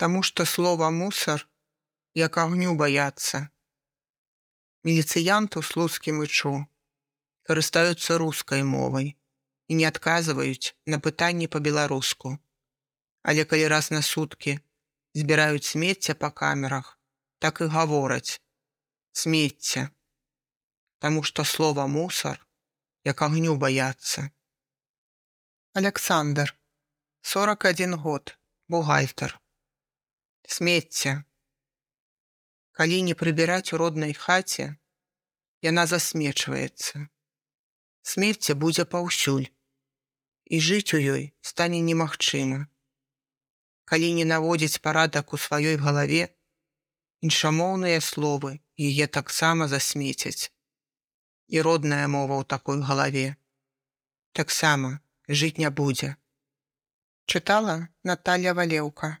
Таму што слова мусар як агню баяцца. Міліцыянту слуцкім ічу карыстаюцца рускай мовай і не адказваюць на пытанні па-беларуску. Але калі раз на суткі збіраюць смецця па камерах, так і гавораць смецця, Таму што слова мусар як агню баяцца. Александр 41 год бухгалтер смецця калі не прыбіраць у роднай хаце яна засмечваецца смецце будзе паўсюль і жыць у ёй стане немагчыма калі не наводзіць парадак у сваёй галаве іншамоўныя словы яе таксама засмецяць і родная мова ў такой галаве таксама жыць не будзе чытала Наталья валеўка